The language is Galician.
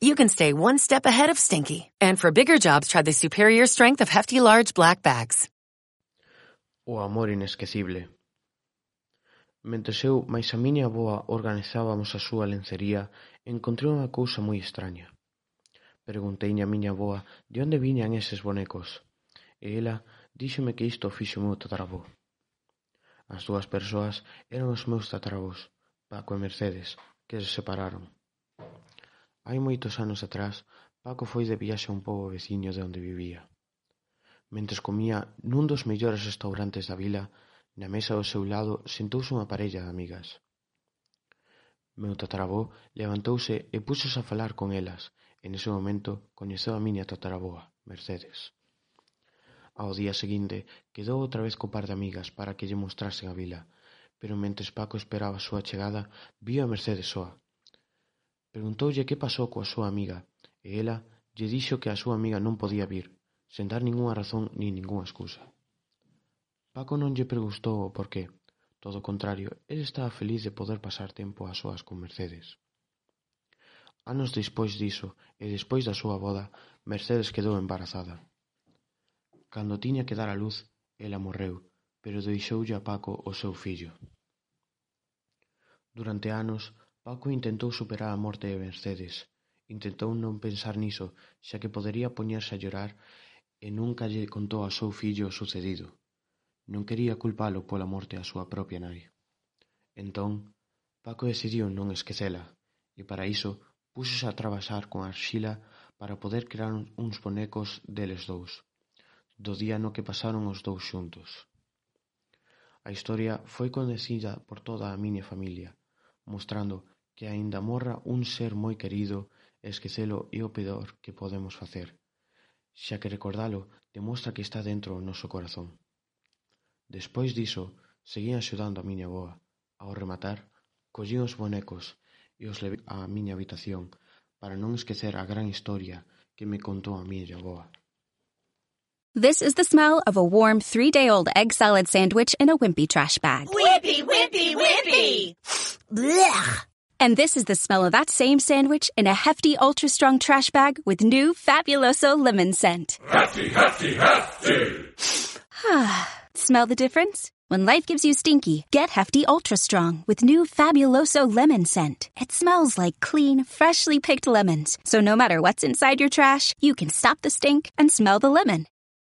you can stay one step ahead of Stinky. And for bigger jobs, try the superior strength of hefty large black bags. O amor inesquecible. Mentres eu máis a miña aboa organizábamos a súa lencería, encontrei unha cousa moi extraña. Preguntei a miña aboa de onde viñan eses bonecos, e ela díxome que isto fixo o meu tatarabó. As dúas persoas eran os meus tatarabós, Paco e Mercedes, que se separaron. Hai moitos anos atrás Paco foi de viaxe a un pobo veciño de onde vivía. Mentres comía nun dos mellores restaurantes da vila, na mesa ao seu lado sentouse unha parella de amigas. Meu tatarabó levantouse e púxose a falar con elas, e nese momento coñeceu a miña tataraboa, Mercedes. Ao día seguinte quedou outra vez co par de amigas para que lle mostrasen a vila, pero mentres Paco esperaba a súa chegada, viu a Mercedes soa, Preguntoulle que pasou coa súa amiga e ela lle dixo que a súa amiga non podía vir, sen dar ningunha razón nin ningunha excusa. Paco non lle preguntou o porqué, todo o contrario, el estaba feliz de poder pasar tempo a súas con Mercedes. Anos despois diso e despois da súa boda, Mercedes quedou embarazada. Cando tiña que dar a luz, ela morreu, pero deixoulle a Paco o seu fillo. Durante anos, Paco intentou superar a morte de Mercedes, intentou non pensar niso, xa que podería poñerse a llorar e nunca lle contou ao seu fillo o sucedido. Non quería culpalo pola morte a súa propia nai. Entón, Paco decidiu non esquecela, e para iso púxose a trabaxar con arxila para poder crear uns bonecos deles dous, do día no que pasaron os dous xuntos. A historia foi coñecida por toda a miña familia, mostrando que aínda morra un ser moi querido, esquecelo é o peor que podemos facer, xa que recordalo demostra que está dentro do noso corazón. Despois diso, seguín axudando a miña boa. Ao rematar, collín os bonecos e os levei á miña habitación para non esquecer a gran historia que me contou a miña boa. This is the smell of a warm three day old egg salad sandwich in a wimpy trash bag. Wimpy, wimpy, wimpy! Blech! And this is the smell of that same sandwich in a hefty, ultra strong trash bag with new Fabuloso lemon scent. Hefty, hefty, hefty! Smell the difference? When life gives you stinky, get Hefty Ultra Strong with new Fabuloso lemon scent. It smells like clean, freshly picked lemons. So no matter what's inside your trash, you can stop the stink and smell the lemon.